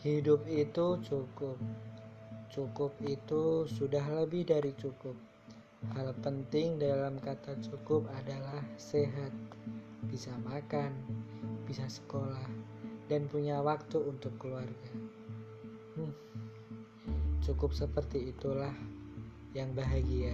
Hidup itu cukup. Cukup itu sudah lebih dari cukup. Hal penting dalam kata cukup adalah sehat, bisa makan, bisa sekolah, dan punya waktu untuk keluarga. Hmm. Cukup seperti itulah yang bahagia.